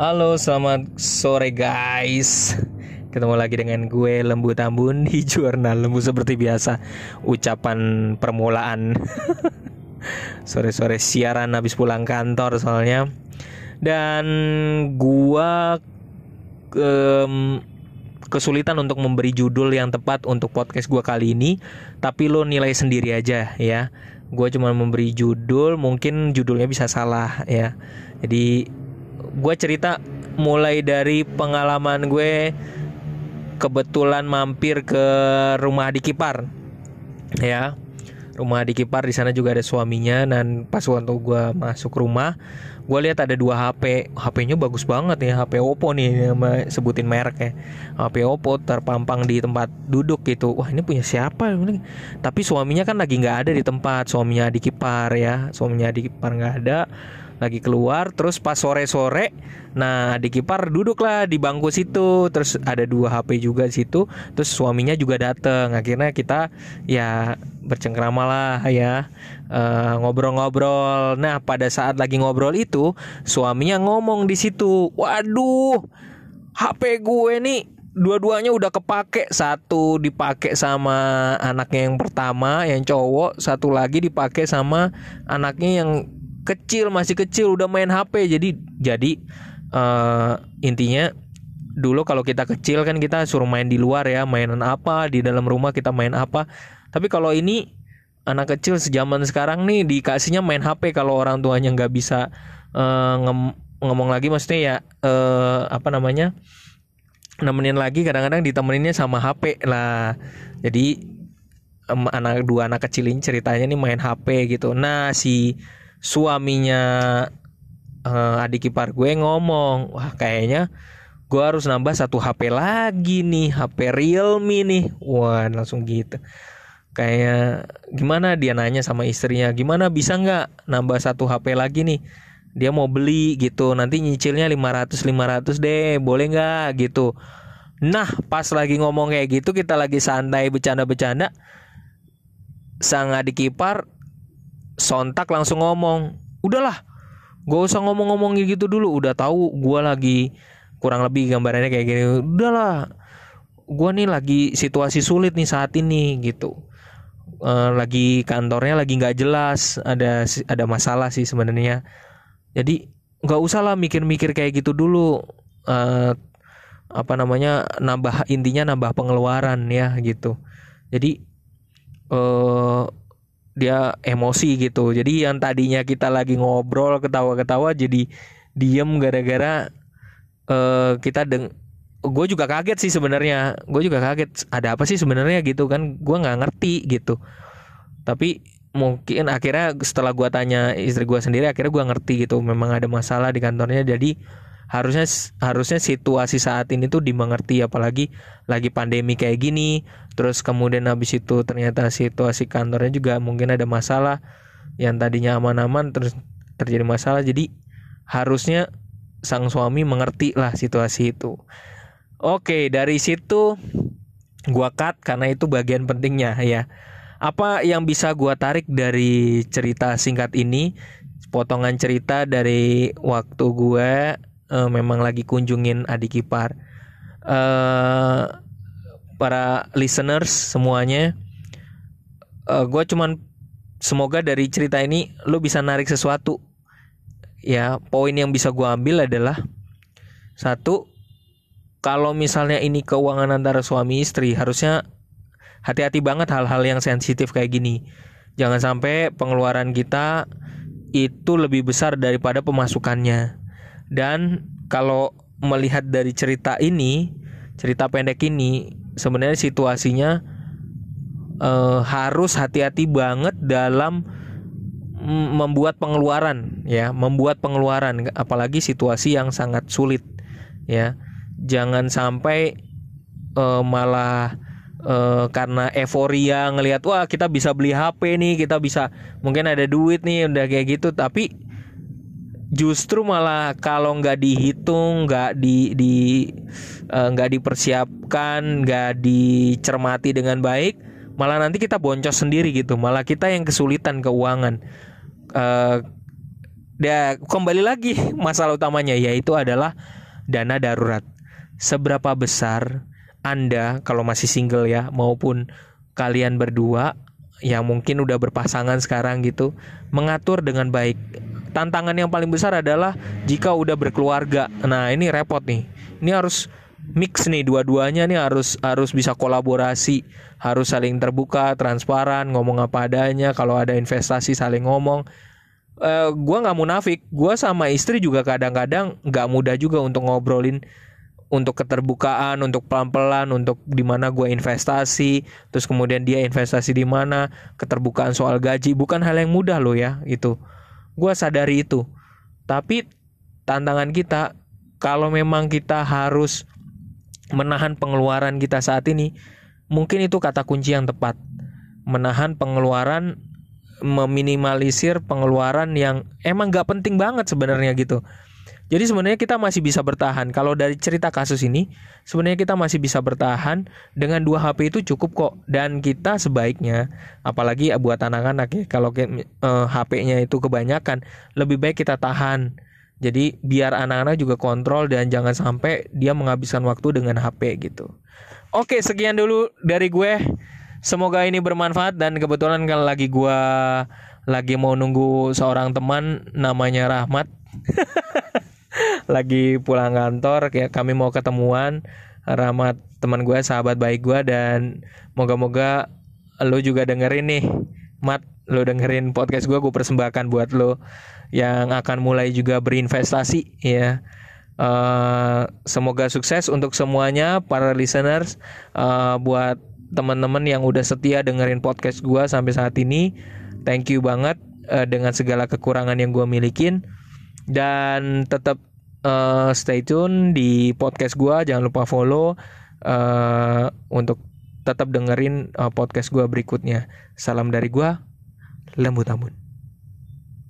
Halo, selamat sore guys. Ketemu lagi dengan gue Lembu Tambun di jurnal Lembu seperti biasa. Ucapan permulaan. Sore-sore siaran habis pulang kantor soalnya. Dan gua em, kesulitan untuk memberi judul yang tepat untuk podcast gua kali ini, tapi lo nilai sendiri aja ya. Gue cuma memberi judul, mungkin judulnya bisa salah ya. Jadi gue cerita mulai dari pengalaman gue kebetulan mampir ke rumah di Kipar. Ya rumah di Kipar di sana juga ada suaminya dan pas waktu gue masuk rumah gue lihat ada dua HP HP-nya bagus banget ya HP Oppo nih sebutin merek ya HP Oppo terpampang di tempat duduk gitu. Wah ini punya siapa ini? Tapi suaminya kan lagi nggak ada di tempat suaminya di Kipar ya. Suaminya di Kipar nggak ada lagi keluar terus pas sore-sore nah di kipar duduklah di bangku situ. Terus ada dua HP juga di situ. Terus suaminya juga dateng. Akhirnya kita ya bercengkrama lah ya eh, ngobrol-ngobrol. Nah pada saat lagi ngobrol itu suaminya ngomong di situ waduh HP gue nih dua-duanya udah kepake. Satu dipakai sama anaknya yang pertama yang cowok. Satu lagi dipakai sama anaknya yang kecil masih kecil udah main HP jadi jadi eh, intinya dulu kalau kita kecil kan kita suruh main di luar ya mainan apa di dalam rumah kita main apa. Tapi kalau ini anak kecil sejaman sekarang nih dikasihnya main HP kalau orang tuanya nggak bisa eh, ngem- ngomong lagi maksudnya ya eh, apa namanya nemenin lagi kadang-kadang ditemeninnya sama HP lah jadi em, anak dua anak kecil ini ceritanya nih main HP gitu. Nah si suaminya eh, adik ipar gue ngomong wah kayaknya gue harus nambah satu HP lagi nih HP Realme nih. Wah langsung gitu. Kayak gimana dia nanya sama istrinya gimana bisa nggak nambah satu HP lagi nih? Dia mau beli gitu nanti nyicilnya 500 500 deh boleh nggak? Gitu. Nah pas lagi ngomong kayak gitu kita lagi santai bercanda-bercanda sang adik ipar sontak langsung ngomong udahlah gak usah ngomong-ngomong gitu dulu udah tahu gua lagi kurang lebih gambarannya kayak gini udahlah gua nih lagi situasi sulit nih saat ini gitu. Eh, lagi kantornya lagi nggak jelas ada ada masalah sih sebenarnya. Jadi nggak usah lah mikir-mikir kayak gitu dulu Eh, apa namanya nambah intinya nambah pengeluaran ya gitu. Jadi eh dia emosi gitu. Jadi yang tadinya kita lagi ngobrol ketawa-ketawa jadi diem gara-gara eh kita deng gue juga kaget sih sebenarnya. Gue juga kaget ada apa sih sebenarnya? gitu kan. Gue nggak ngerti gitu. Tapi mungkin akhirnya setelah gue tanya istri gue sendiri akhirnya gue ngerti gitu. Memang ada masalah di kantornya. Jadi harusnya harusnya situasi saat ini tuh dimengerti apalagi lagi pandemi kayak gini. Terus kemudian habis itu ternyata situasi kantornya juga mungkin ada masalah yang tadinya aman-aman terus terjadi masalah. Jadi harusnya sang suami mengerti lah situasi itu. Oke dari situ gua cut karena itu bagian pentingnya ya. Apa yang bisa gua tarik dari cerita singkat ini? Potongan cerita dari waktu gue eh, memang lagi kunjungin adik ipar. Eh para listeners semuanya eh gue cuman semoga dari cerita ini lu bisa narik sesuatu. Ya poin yang bisa gua ambil adalah satu kalau misalnya ini keuangan antara suami istri harusnya hati-hati banget hal-hal yang sensitif kayak gini. Jangan sampai pengeluaran kita itu lebih besar daripada pemasukannya dan kalau melihat dari cerita ini cerita pendek ini sebenarnya situasinya eh, harus hati-hati banget dalam membuat pengeluaran ya. Membuat pengeluaran apalagi situasi yang sangat sulit ya. Jangan sampai eh, malah eh, karena euforia ngelihat wah kita bisa beli HP nih kita bisa mungkin ada duit nih udah kayak gitu. Tapi justru malah kalau nggak dihitung nggak di di eh, nggak dipersiapkan nggak dicermati dengan baik malah nanti kita boncos sendiri gitu malah kita yang kesulitan keuangan Eh, Ya, kembali lagi masalah utamanya yaitu adalah dana darurat. Seberapa besar Anda kalau masih single ya maupun kalian berdua yang mungkin udah berpasangan sekarang gitu mengatur dengan baik. Tantangan yang paling besar adalah jika udah berkeluarga. Nah, ini repot nih. Ini harus mix nih dua-duanya nih harus harus bisa kolaborasi, harus saling terbuka, transparan, ngomong apa adanya. Kalau ada investasi saling ngomong. Uh, gua nggak munafik, gua sama istri juga kadang-kadang nggak mudah juga untuk ngobrolin untuk keterbukaan, untuk pelan-pelan, untuk di mana gue investasi, terus kemudian dia investasi di mana, keterbukaan soal gaji bukan hal yang mudah loh ya itu. Gue sadari itu. Tapi tantangan kita kalau memang kita harus menahan pengeluaran kita saat ini, mungkin itu kata kunci yang tepat. Menahan pengeluaran, meminimalisir pengeluaran yang emang gak penting banget sebenarnya gitu. Jadi sebenarnya kita masih bisa bertahan. Kalau dari cerita kasus ini, sebenarnya kita masih bisa bertahan dengan dua HP itu cukup kok. Dan kita sebaiknya, apalagi buat anak-anak ya, kalau eh, HP-nya itu kebanyakan, lebih baik kita tahan. Jadi biar anak-anak juga kontrol dan jangan sampai dia menghabiskan waktu dengan HP gitu. Oke, sekian dulu dari gue. Semoga ini bermanfaat dan kebetulan kalau lagi gue lagi mau nunggu seorang teman namanya Rahmat. lagi pulang kantor kayak kami mau ketemuan Rahmat teman gue sahabat baik gue dan moga-moga lo juga dengerin nih Mat. Lo dengerin podcast gue gue persembahkan buat lo yang akan mulai juga berinvestasi ya. Uh, semoga sukses untuk semuanya para listeners. Uh, buat teman-teman yang udah setia dengerin podcast gue sampai saat ini thank you banget uh, dengan segala kekurangan yang gue milikin. Dan tetap uh, stay tune di podcast gua. Jangan lupa follow uh, untuk tetap dengerin uh, podcast gua berikutnya. Salam dari gua lembut tambun